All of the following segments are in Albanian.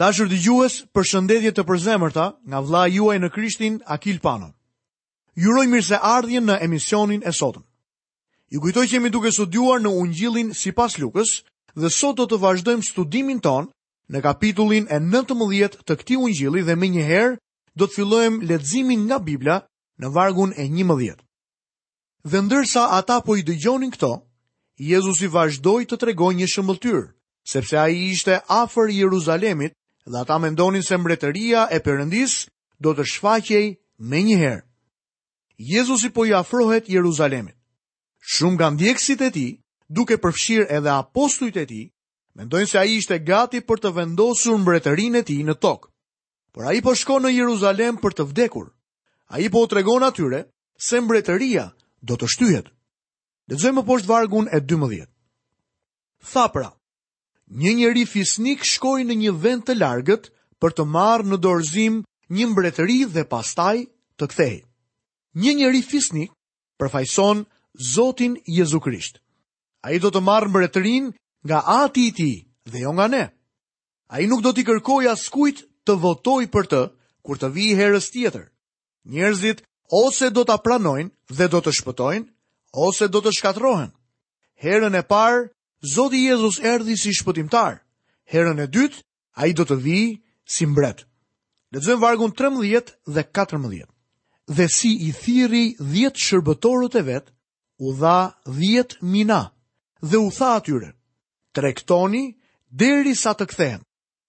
Dashur dëgjues, përshëndetje të përzemërta nga vëllai juaj në Krishtin Akil Pano. Ju uroj mirëseardhjen në emisionin e sotëm. Ju kujtoj që jemi duke studiuar në Ungjillin sipas Lukës dhe sot do të vazhdojmë studimin tonë në kapitullin e 19 të këtij Ungjilli dhe menjëherë do të fillojmë leximin nga Bibla në vargun e 11. Dhe ndërsa ata po i dëgjonin këto, Jezusi vazhdoi të tregojë një shëmbëlltyrë, sepse ai ishte afër Jeruzalemit dhe ata mendonin se mbretëria e Perëndisë do të shfaqej menjëherë. Jezusi po i afrohet Jeruzalemit. Shumë nga ndjekësit e tij, duke përfshirë edhe apostujt e tij, mendojnë se ai ishte gati për të vendosur mbretërinë e tij në tokë. Por ai po shkon në Jeruzalem për të vdekur. Ai po u tregon atyre se mbretëria do të shtyhet. Lexojmë më poshtë vargun e 12. Tha pra, një njeri fisnik shkoi në një vend të largët për të marrë në dorëzim një mbretëri dhe pastaj të kthehej. Një njeri fisnik përfaqëson Zotin Jezu Krisht. Ai do të marrë mbretërinë nga Ati i Tij dhe jo nga ne. Ai nuk do t'i kërkojë askujt të votojë për të kur të vijë herës tjetër. Njerëzit ose do ta pranojnë dhe do të shpëtojnë, ose do të shkatërrohen. Herën e parë, Zoti Jezus erdhi si shpëtimtar. Herën e dytë, ai do të vijë si mbret. Lexojmë vargun 13 dhe 14. Dhe si i thirri 10 shërbëtorët e vet, u dha dhjetë mina dhe u tha atyre, Tregtoni derisa të kthehem.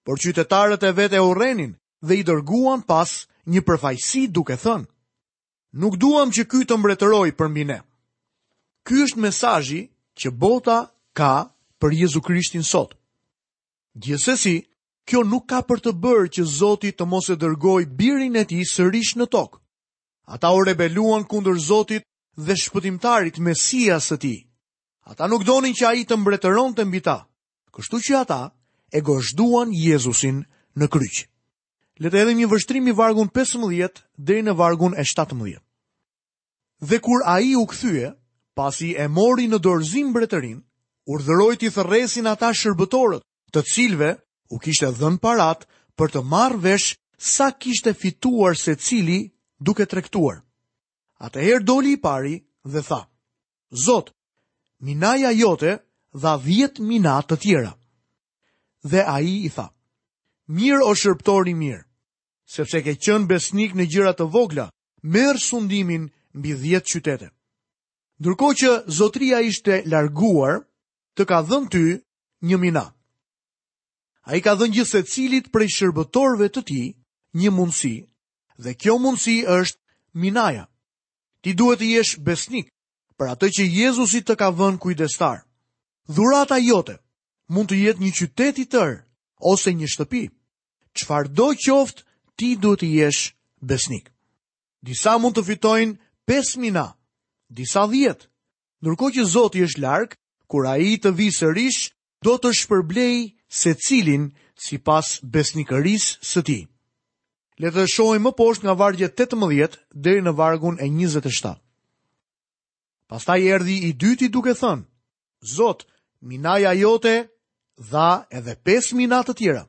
Por qytetarët e vet e urrenin dhe i dërguan pas një përfaqësi duke thënë, Nuk duam që ky të mbretërojë përmbi ne. Ky është mesazhi që bota ka për Jezu Krishtin sot. Gjithsesi, kjo nuk ka për të bërë që Zoti të mos e dërgojë Birin e Tij sërish në tokë. Ata u rebeluan kundër Zotit dhe Shpëtimtarit, Mesias së Tij. Ata nuk donin që Ai të mbretëronte mbi ta, kështu që ata e gozhduan Jezusin në kryq. Le të hedhim një vështrim në vargun 15 deri në vargun e 17. Dhe kur Ai u kthye, pasi e mori në dorëzim mbretërinë, urdhëroi t'i thërresin ata shërbëtorët, të cilëve u kishte dhënë paratë për të marrë vesh sa kishte fituar secili duke tregtuar. Atëherë doli i pari dhe tha, Zot, minaja jote dha dhjetë mina të tjera. Dhe ai i tha, Mirë o shërbëtor i mirë, sepse ke qënë besnik në gjëra të vogla, merr sundimin mbi dhjetë qytete. Ndërkohë që zotëria ishte larguar, të ka dhënë ty një mina. Ai ka dhënë gjithsecilit prej shërbëtorëve të tij një mundësi dhe kjo mundësi është minaja. Ti duhet të jesh besnik për atë që Jezusi të ka vënë kujdestar. Dhurata jote mund të jetë një qytet i tërë ose një shtëpi. Çfarëdo qoftë, ti duhet të jesh besnik. Disa mund të fitojnë 5 mina, disa 10, Ndërkohë që Zoti është larg, kur Ai të vijë sërish, do të shpërblejë secilin sipas besnikërisë së tij. Le të shohim më poshtë nga vargu i 18 deri në vargun e 27. Pastaj erdhi i dyti duke thënë: Zot, minaja jote dha edhe 5 mina të tjera.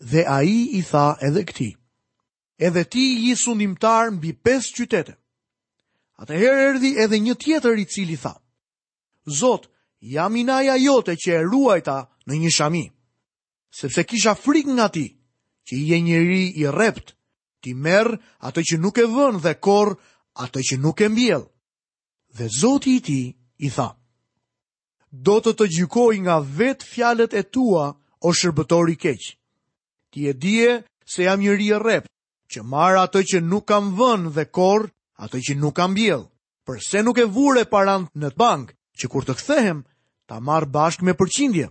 Dhe ai i tha edhe këtij: edhe ti ji sundimtar mbi pesë qytete. Atëherë erdhi edhe një tjetër i cili tha, Zot, ja minaja jote që e ruajta në një shami, sepse kisha frikë nga ti, që je njeri i rreptë, ti merr atë që nuk e vë dhe korr atë që nuk e mbjell. Dhe Zoti i tij i tha, Do të të gjykoj nga vetë fjalët e tua, o shërbëtor i keq. Ti e dije se jam njeri i rreptë, që marr atë që nuk kam vënë dhe korr atë që nuk kam mbjellë. Përse nuk e vure paranë në bankë, që kur të kthehem, ta marr bashkë me përqindje?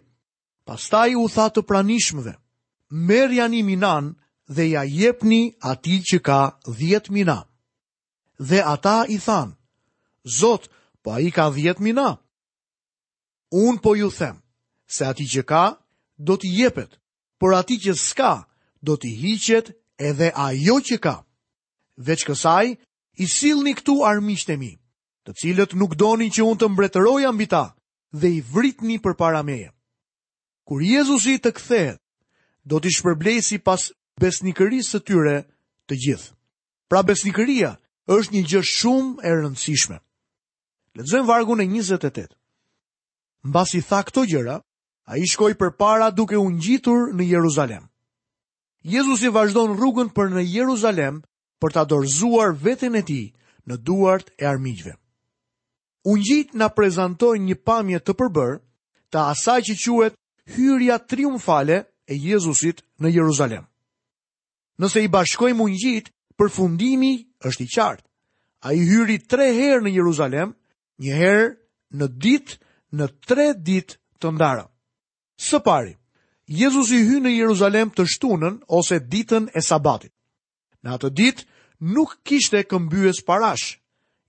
Pastaj u tha të pranishmëve, merrjani minanë dhe ia jepni atij që ka dhjetë mina. Dhe ata i thanë, Zot, po ai ka dhjetë mina? Unë po ju them, se atij që ka, do t'i jepet, por atij që s'ka, do t'i hiqet edhe ajo që ka. Veç kësaj, i sillni këtu armiqtë e mi, të cilët nuk donin që unë të mbretëroja mbi ta dhe i vritni përpara meje. Kur Jezusi të kthehet, do t'i shpërblejë sipas besnikërisë së tyre të gjithë. Pra besnikëria është një gjë shumë e rëndësishme. Lexojmë vargun e 28. Mbasi tha këto gjëra, ai shkoi përpara duke u ngjitur në Jeruzalem. Jezusi vazhdon rrugën për në Jeruzalem për ta dorëzuar veten e tij në duart e armiqve. Ungjijtë na prezantojnë një pamje të përbërë të asaj që quhet hyrja triumfale e Jezusit në Jeruzalem. Nëse i bashkojmë ungjijtë, përfundimi është i qartë. Ai hyri tre herë në Jeruzalem, një herë në ditë, në tre ditë të ndara. Së pari, Jezusi hyn në Jeruzalem të shtunën ose ditën e sabatit. Në atë ditë nuk kishte këmbyes parash.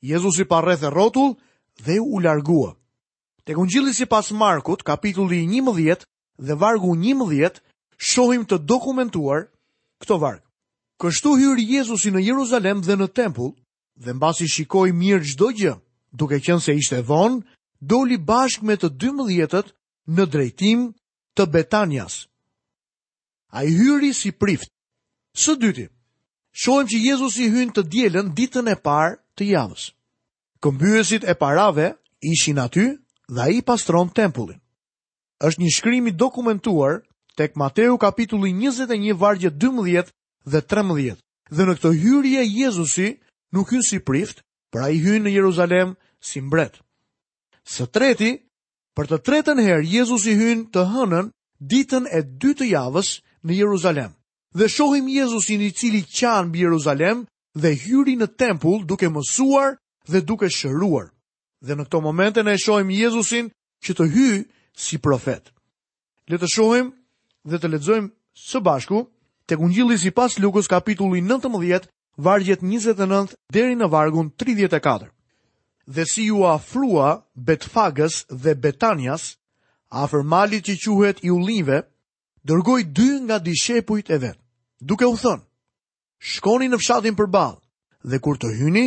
Jezusi pa rreth e rrotull dhe u largua. Tek ungjilli sipas Markut, kapitulli 11, dhe vargu njëmbëdhjetë shohim të dokumentuar këtë varg. Kështu hyri Jezusi në Jeruzalem dhe në tempull, dhe mbasi shikoi mirë çdo gjë, duke qenë se ishte vonë, doli bashkë me të dymbëdhjetët në drejtim të Betanias. Ai hyri si prift. Së dyti, shohim që Jezusi hyn të dielën ditën e parë të javës. Këmbyesit e parave ishin aty dhe ai pastron tempullin. Është një shkrim i dokumentuar tek Mateu kapitulli 21 vargjet 12 dhe 13. Dhe në këtë hyrje Jezusi nuk hyn si prift, por ai hyn në Jeruzalem si mbret. Së treti, për të tretën herë Jezusi hyn të hënën ditën e dytë të javës në Jeruzalem. Dhe shohim Jezusin i cili qan mbi Jeruzalem dhe hyri në tempull duke mësuar dhe duke shëruar. Dhe në këto momente ne shohim Jezusin që të hyjë si profet. Le të shohim dhe të lexojmë së bashku tek Ungjilli sipas Lukës kapitulli 19, vargjet 29 deri në vargun 34. Dhe si iu afrua Betfagës dhe Betanias, afër malit që quhet i Ullinjve, dërgoi dy nga dishepujt e vet, duke u thënë: Shkoni në fshatin përballë dhe kur të hyni,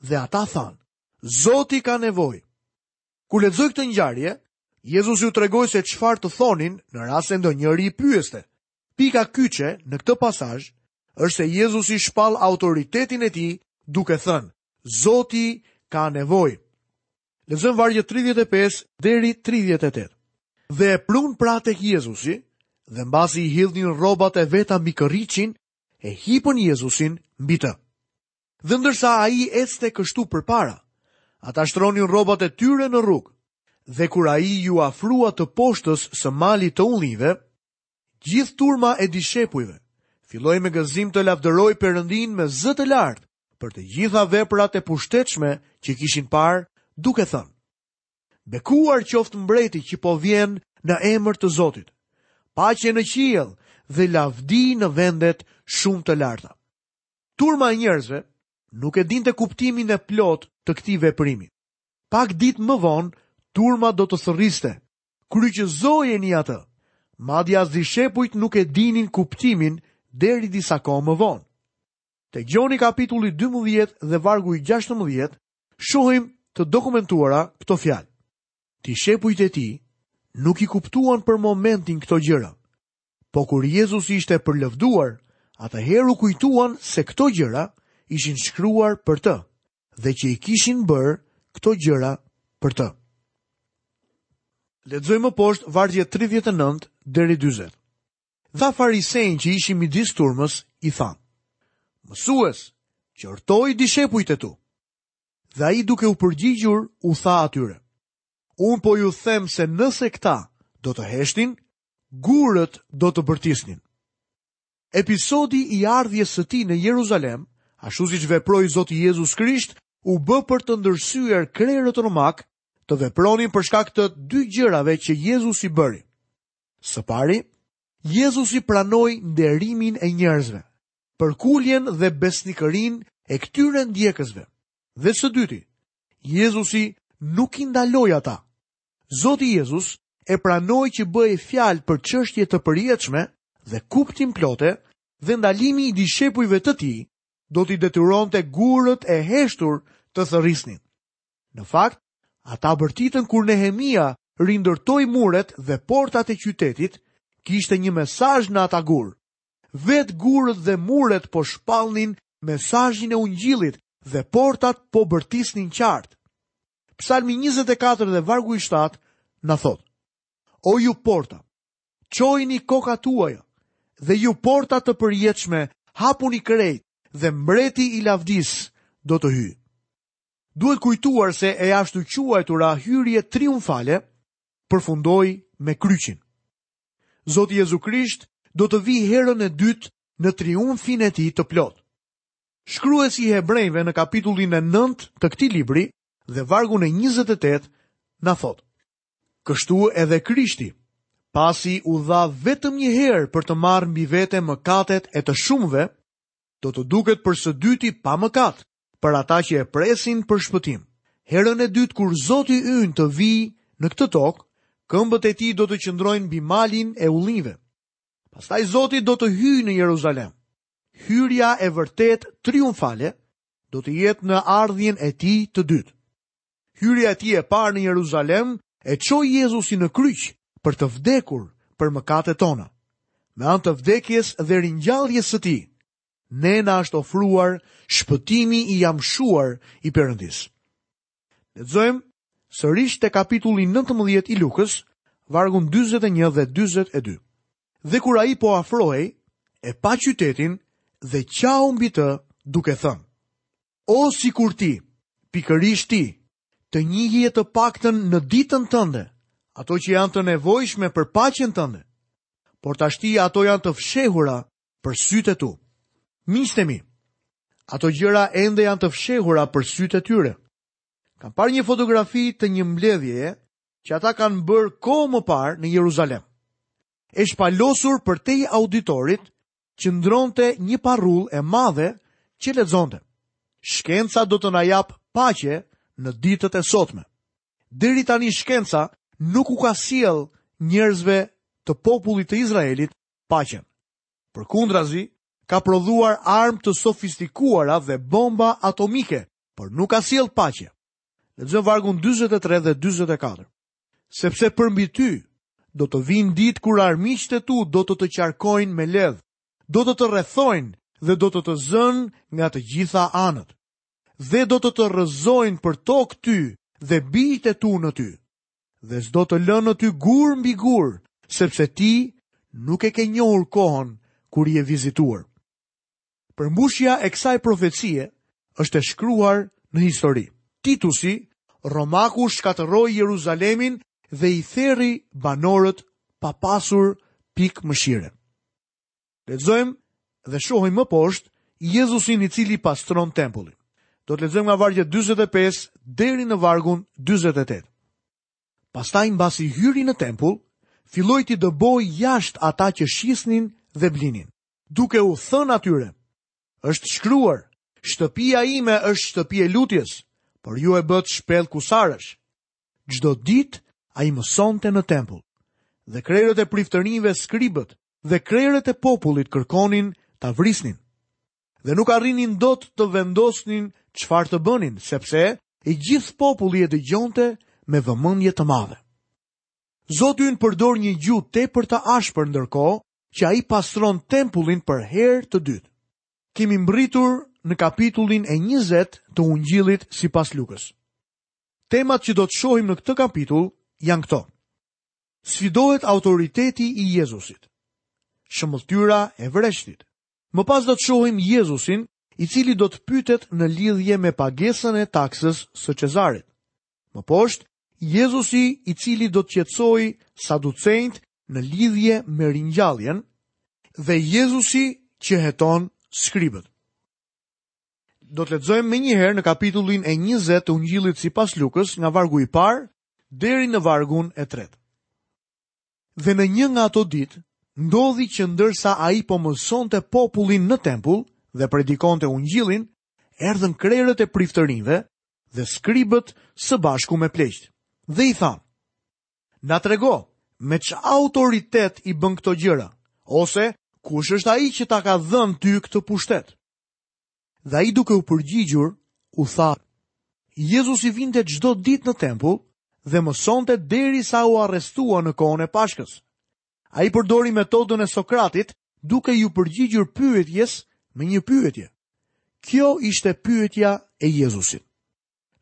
dhe ata thanë, Zoti ka nevojë. Kur lexoj këtë ngjarje, Jezusi u tregoi se çfarë të thonin në rast se ndonjëri i pyeste. Pika kyçe në këtë pasazh është se Jezusi shpall autoritetin e tij duke thënë, Zoti ka nevojë. Lexojmë vargjet 35 deri 38. Dhe e prunë pra tek Jezusi, dhe mbasi i hidhnin rrobat e veta mbi kërriçin, e hipën Jezusin mbi të. Dhe ndërsa ai ecte kështu përpara, ata shtronin rrobat e tyre në rrugë. Dhe kur ai iu afrua tëposhtës së malit të Ullinjve, gjithë turma e dishepujve, filloi me gëzim të lavdërojë Perëndinë me zë të lartë për të gjitha veprat e pushtetshme që kishin parë, duke thënë, Bekuar qoftë mbreti që po vjen në emër të Zotit, paqe në qiell dhe lavdi në vendet shumë të larta. Turma e njerëzve nuk e dinte kuptimin e plotë të këtij veprimi. Pak ditë më vonë, turma do të thërriste. Kryqëzojeni atë! Madje as dishepujt nuk e dinin kuptimin deri disa kohë më vonë. Te Gjoni kapitulli 12 dhe vargu i 16, shohim të dokumentuara këto fjalë. Dishepujt e tij nuk i kuptuan për momentin këto gjëra. Po kur Jezusi ishte përlëvduar, atëherë u kujtuan se këto gjëra ishin shkruar për të dhe që i kishin bërë këto gjëra për të. Lexojmë poshtë vargjet 39 deri 40. Disa farisenj që ishin midis turmës i thanë: Mësues, qortoji dishepujt e tu. Dhe ai duke u përgjigjur u tha atyre: Unë po ju them se nëse këta do të heshtin, gurët do të bërtisnin. Episodi i ardhjes së tij në Jeruzalem, ashtu siç veproi Zoti Jezus Krisht, u bë për të ndërsyer krerët romakë të vepronin për shkak të dy gjërave që Jezusi bëri. Së pari, Jezusi pranoi nderimin e njerëzve, përkuljen dhe besnikërinë e këtyre ndjekësve. Dhe së dyti, Jezusi nuk i ndaloi ata, Zoti Jezus e pranoi që bëhej fjalë për çështje të përjetshme dhe kuptimplote dhe ndalimi i dishepujve të tij do t'i detyronte gurët e heshtur të thërrisnin. Në fakt, ata bërtitën kur Nehemia rindërtoi muret dhe portat e qytetit, kishte një mesazh në ata gurë. Vetë gurët dhe muret po shpallnin mesazhin e Ungjillit dhe portat po bërtisnin qartë. Psalmi njëzet e katër dhe vargu i shtatë na thotë, O ju porta, çoni kokat tuaja, dhe ju porta të përjetshme, hapuni krejt, dhe mbreti i lavdisë do të hyjë. Duhet kujtuar se e ashtuquajtura hyrje triumfale përfundoi me kryqin. Zoti Jezu Krisht do të vijë herën e dytë në triumfin e tij të plotë. Shkruesi i Hebrenjve në kapitullin e nëntë të këtij libri dhe vargun e njëzet e tetë na thotë: Kështu edhe Krishti, pasi u dha vetëm një herë për të marrë mbi vete mëkatet e të shumëve, do të duket për së dyti pa mëkat për ata që e presin për shpëtim. Herën e dytë kur Zoti ynë të vijë në këtë tokë, këmbët e tij do të qëndrojnë mbi malin e ullinjve. Pastaj Zoti do të hyjë në Jeruzalem. Hyrja e vërtetë triumfale do të jetë në ardhjen e tij të dytë. Hyrja e tij e parë në Jeruzalem e çoi Jezusin në kryq për të vdekur për mëkatet tona. Me anë të vdekjes dhe ringjalljes së tij, ne na është ofruar shpëtimi i amshuar i Perëndisë. Lexojmë sërish te kapitulli 19 i Lukës, vargun 41 dhe 42. Dhe kur ai po afrohej, e pa qytetin dhe qau mbi të duke thënë, O sikur ti, pikërisht ti, të njihje të paktën në ditën tënde, ato që janë të nevojshme për paqen tënde, por tashti ato janë të fshehura për sytë e tu. Miqtë e mi, ato gjëra ende janë të fshehura për sytë e tyre. Kam parë një fotografi të një mbledhjeje që ata kanë bërë kohë më parë në Jeruzalem. E shpalosur përtej auditorit qëndronte një parullë e madhe që lexonte. Shkenca do të na japë paqe në ditët e sotme. Deri tani shkenca nuk u ka sjellë njerëzve të popullit të Izraelit paqen. Përkundrazi, ka prodhuar armë të sofistikuara dhe bomba atomike, por nuk ka sjellë paqe. Lexojmë vargun 43 dhe 44. Sepse përmbi ty do të vijnë ditë kur armiqtë e tu do të të qarkojnë me ledh, do të të rrethojnë dhe do të të zënë nga të gjitha anët. Dhe do të të rrëzojnë për tokë ty dhe bijtë e tu në ty. dhe s'do të lënë në ty gur mbi gur, sepse ti nuk e ke njohur kohën kur je vizituar. Përmbushja e kësaj profecie është e shkruar në histori. Titusi, romaku, shkatërroi Jeruzalemin dhe i therri banorët pa pasur pikë mëshire. Lexojmë dhe shohim më poshtë Jezusin i cili pastron tempullin. Do të lexojmë nga vargu 45 deri në vargun 48. Pastaj mbasi hyri në tempull, filloi t'i dëbojë jashtë ata që shisnin dhe blinin, duke u thënë atyre: Është shkruar, shtëpia ime është shtëpi e lutjes, por ju e bëtë shpellë kusarësh. Çdo ditë ai mësonte në tempull dhe krerët e priftërinjve skribët dhe krerët e popullit kërkonin ta vrisnin. Dhe nuk arrinin dot të vendosnin çfarë të bënin, sepse i gjithë populli e dëgjonte me vëmendje të madhe. Zoti ynë përdor një gjuhë tepër të ashpër ndërkohë që ai pastron tempullin për herë të dytë. Kemi mbërritur në kapitullin e 20 të Ungjillit sipas Lukës. Temat që do të shohim në këtë kapitull janë këto. Sfidohet autoriteti i Jezusit. Shëmbëlltyra e vreshtit. Më pas do të shohim Jezusin, i cili do të pyetet në lidhje me pagesën e taksës së Cezarit. Më poshtë, Jezusi i cili do të qetësojë saducenjt në lidhje me ringjalljen dhe Jezusi që heton skribët. Do të lexojmë menjëherë në kapitullin e 20 të Ungjillit sipas Lukës nga vargu i parë deri në vargun e tretë. Dhe në një nga ato ditë, ndodhi që ndërsa ai po mësonte popullin në tempull dhe predikonte ungjillin, erdhën krerët e priftërinve dhe skribët së bashku me pleqtë. Dhe i thanë, na trego me ç'autoritet i bën këto gjëra, ose kush është ai që ta ka dhënë ty këtë pushtet. Dhe ai duke u përgjigjur, u tha, Jezusi vinte çdo ditë në tempull dhe mësonte derisa u arrestua në kohën e pashkës. Ai përdori metodën e Sokratit duke iu përgjigjur pyetjes me një pyetje. Kjo ishte pyetja e Jezusit.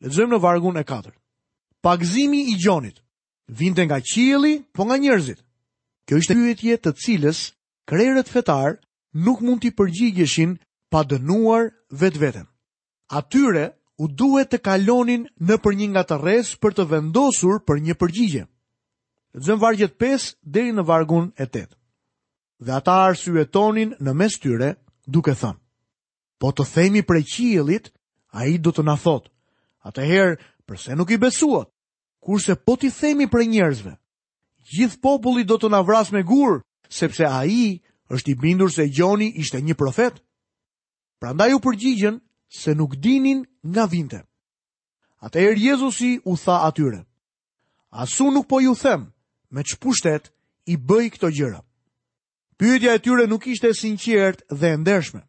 Lexojmë në vargun e 4. Pagëzimi i Gjonit vinte nga qielli apo nga njerëzit. Kjo ishte pyetje të cilës krerët fetarë nuk mund t'i përgjigjeshin pa dënuar vetveten. Atyre u duhej të kalonin nëpër një ngatërresë për të vendosur për një përgjigje. Lexojmë vargjet 5 deri në vargun e 8. Dhe ata arsyetonin në mes tyre duke thënë, po të themi prej qiellit, ai do të na thotë, atëherë përse nuk i besuat, kurse po të themi prej njerëzve, Gjithë populli do të na vrasë me gurë, sepse ai është i bindur se Gjoni ishte një profet. Prandaj u përgjigjën se nuk dinin nga vinte. Atëherë Jezusi u tha atyre: As unë nuk po ju them me ç'pushtet i bëj këto gjëra. Pyetja e tyre nuk ishte e sinqertë dhe e ndershme.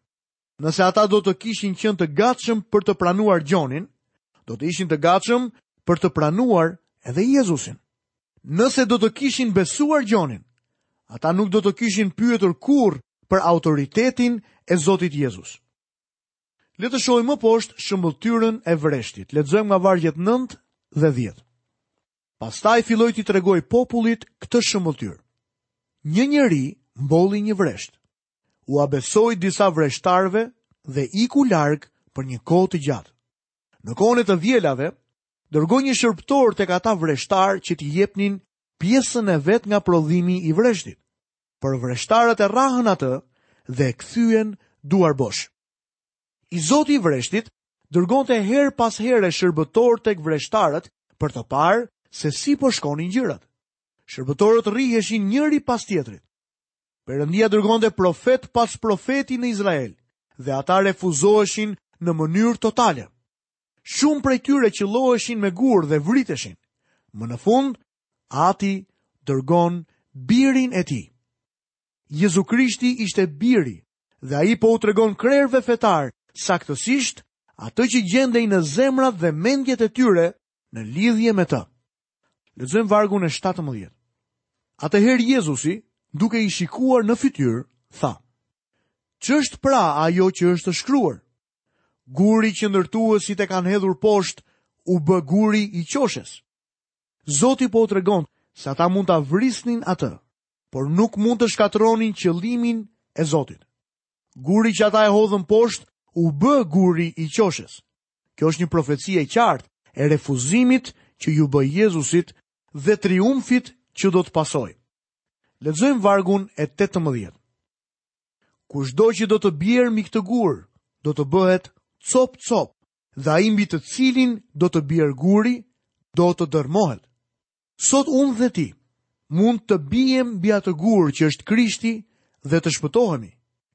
Nëse ata do të kishin qenë të gatshëm për të pranuar Gjonin, do të ishin të gatshëm për të pranuar edhe Jezusin. Nëse do të kishin besuar Gjonin, ata nuk do të kishin pyetur kurrë për autoritetin e Zotit Jezus. Le të shohim më poshtë shëmbëlltyrën e vreshtit. Lexojmë nga vargjet 9 dhe 10. Pastaj filloi t'i tregojë popullit këtë shëmbëlltyrë. Një njeri mbolli një vresht. ua besoi disa vreshtarëve dhe iku larg për një kohë të gjatë. Në kohën e të vjelave, dërgoi një shërbëtor tek ata vreshtarë që t'i jepnin pjesën e vet nga prodhimi i vreshtit. Por vreshtarët e rrahën atë dhe e kthyen duarbosh. I zoti i vreshtit dërgonte herë pas here shërbëtorë tek vreshtarët për të parë se si po shkonin gjërat. Shërbëtorët rriheshin njëri pas tjetrit. Perëndia dërgonte profet pas profeti në Izrael dhe ata refuzoheshin në mënyrë totale. Shumë prej tyre qëlloheshin me gurë dhe vriteshin. Më në fund, ati dërgon birin e tij. Jezu Krishti ishte biri dhe ai po u tregon krerëve fetarë saktësisht atë që gjendej në zemrat dhe mendjet e tyre në lidhje me të. Lexojmë vargun e 17. Atëherë Jezusi, duke i shikuar në fytyrë, tha: Ç'është pra ajo që është shkruar? Guri që ndërtuesit e kanë hedhur poshtë u bë guri i qoshes. Zoti po u tregon se ata mund ta vrisnin atë, por nuk mund të shkatërronin qëllimin e Zotit. Guri që ata e hodhën poshtë u bë guri i qoshes. Kjo është një profeci e qartë e refuzimit që iu bë Jezusit dhe triumfit që do të pasojë. Lexojmë vargun e 18. Kushdo që do të bjerë mbi këtë gur, do të bëhet copë-copë dhe ai mbi të cilin do të bjerë guri, do të dërrmohet. Sot unë dhe ti mund të biem mbi atë gur që është Krishti dhe të shpëtohemi.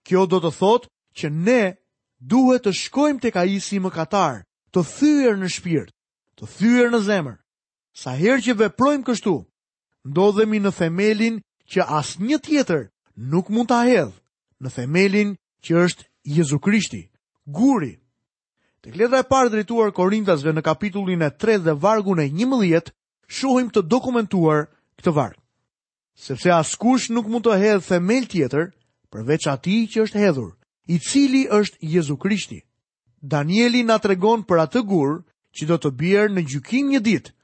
Kjo do të thotë që ne duhet të shkojmë tek ai si mëkatarë, të thyer në shpirt, të thyer në zemër. Sa herë që veprojmë kështu, ndodhemi në themelin që asnjë tjetër nuk mund ta hedhë, në themelin që është Jezu Krishti, guri. Tek letra e parë drejtuar Korintasve në kapitullin e 3 dhe vargun e 11, shohim të dokumentuar këtë varg. Sepse askush nuk mund të hedhë themel tjetër përveç atij që është hedhur, i cili është Jezu Krishti. Danieli na tregon për atë gur që do të bjerë në gjykim një ditë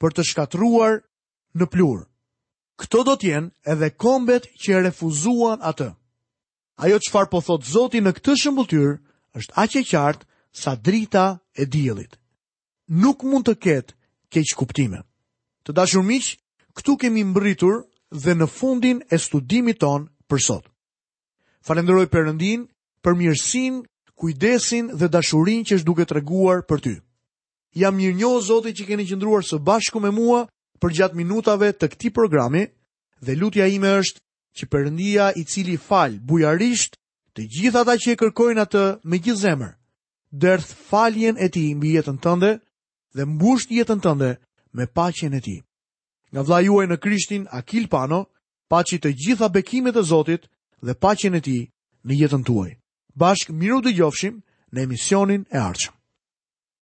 për të shkatërruar në pluhur. Këto do të jenë edhe kombet që e refuzuan atë. Ajo çfarë po thotë Zoti në këtë shëmbëlltyrë është aq e qartë sa drita e diellit. Nuk mund të ketë keqkuptime. Të dashur miq, këtu kemi mbërritur dhe në fundin e studimit tonë për sot. Falënderoj Perëndinë për mirësinë, kujdesin dhe dashurinë që është duke treguar për ty. Jam mirënjohës Zotit që keni qëndruar së bashku me mua përgjatë minutave të këtij programi Dhe lutja ime është që Perëndia i cili fal bujarisht të gjithë ata që e kërkojnë atë me gjithë zemër, derdhtë faljen e tij mbi jetën tënde dhe mbushtë jetën tënde me paqen e tij. Nga vëllai juaj në Krishtin Akil Pano, paçi të gjitha bekimet e Zotit dhe paqen e tij në jetën tuaj. Bashkë mirë u dëgjofshim në emisionin e ardhshëm.